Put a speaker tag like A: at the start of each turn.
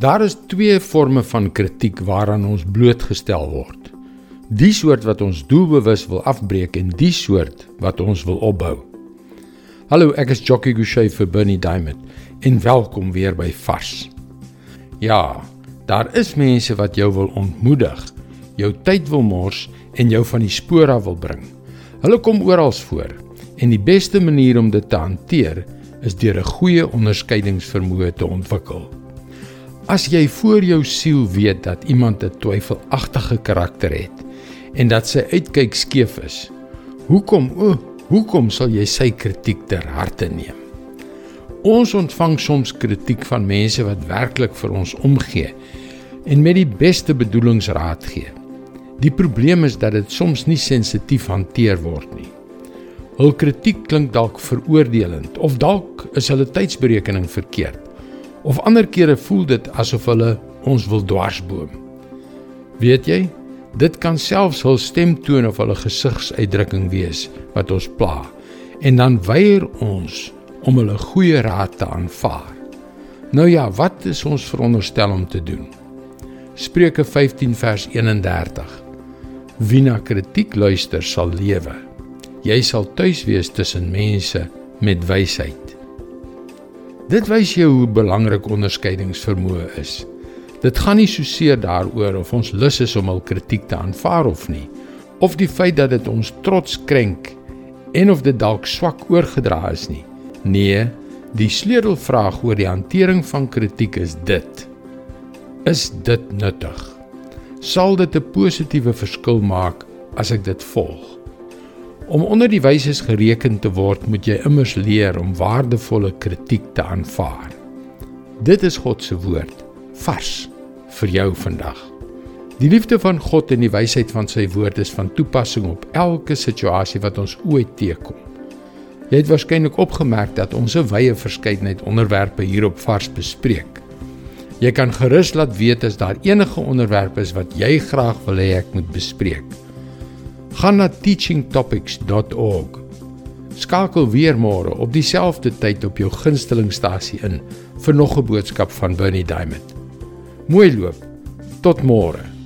A: Daar is twee forme van kritiek waaraan ons blootgestel word. Die soort wat ons doelbewus wil afbreek en die soort wat ons wil opbou. Hallo, ek is Jockey Gouchee vir Bernie Diamond en welkom weer by Vars. Ja, daar is mense wat jou wil ontmoedig, jou tyd wil mors en jou van die spoor af wil bring. Hulle kom oral voor en die beste manier om dit te hanteer is deur 'n goeie onderskeidingsvermoë te ontwikkel. As jy voor jou siel weet dat iemand 'n twyfelagtige karakter het en dat sy uitkyk skeef is, hoekom o, hoekom sal jy sy kritiek ter harte neem? Ons ontvang soms kritiek van mense wat werklik vir ons omgee en met die beste bedoelings raad gee. Die probleem is dat dit soms nie sensitief hanteer word nie. Hul kritiek klink dalk veroordelend of dalk is hulle tydsberekening verkeerd of ander kere voel dit asof hulle ons wil dwarsboom. Weet jy, dit kan selfs hul stemtoon of hulle gesigsuitdrukking wees wat ons pla en dan weier ons om hulle goeie raad te aanvaar. Nou ja, wat is ons veronderstel om te doen? Spreuke 15 vers 31. Wie na kritiek luister, sal lewe. Jy sal tuis wees tussen mense met wysheid. Dit wys jou hoe belangrik onderskeidingsvermoë is. Dit gaan nie so seer daaroor of ons lus is om hul kritiek te aanvaar of nie, of die feit dat dit ons trots krenk en of dit dalk swak oorgedra is nie. Nee, die sleutelvraag oor die hantering van kritiek is dit: Is dit nuttig? Sal dit 'n positiewe verskil maak as ek dit volg? Om onder die wyses gereken te word, moet jy immers leer om waardevolle kritiek te aanvaar. Dit is God se woord, vars vir jou vandag. Die liefde van God en die wysheid van sy woord is van toepassing op elke situasie wat ons ooit teekom. Jy het waarskynlik opgemerk dat ons 'n wye verskeidenheid onderwerpe hier op Vars bespreek. Jy kan gerus laat weet as daar enige onderwerpe is wat jy graag wil hê ek moet bespreek gaan na teachingtopics.org. Skakel weer môre op dieselfde tyd op jou gunstelingstasie in vir nog 'n boodskap van Bernie Diamond. Mooi loop. Tot môre.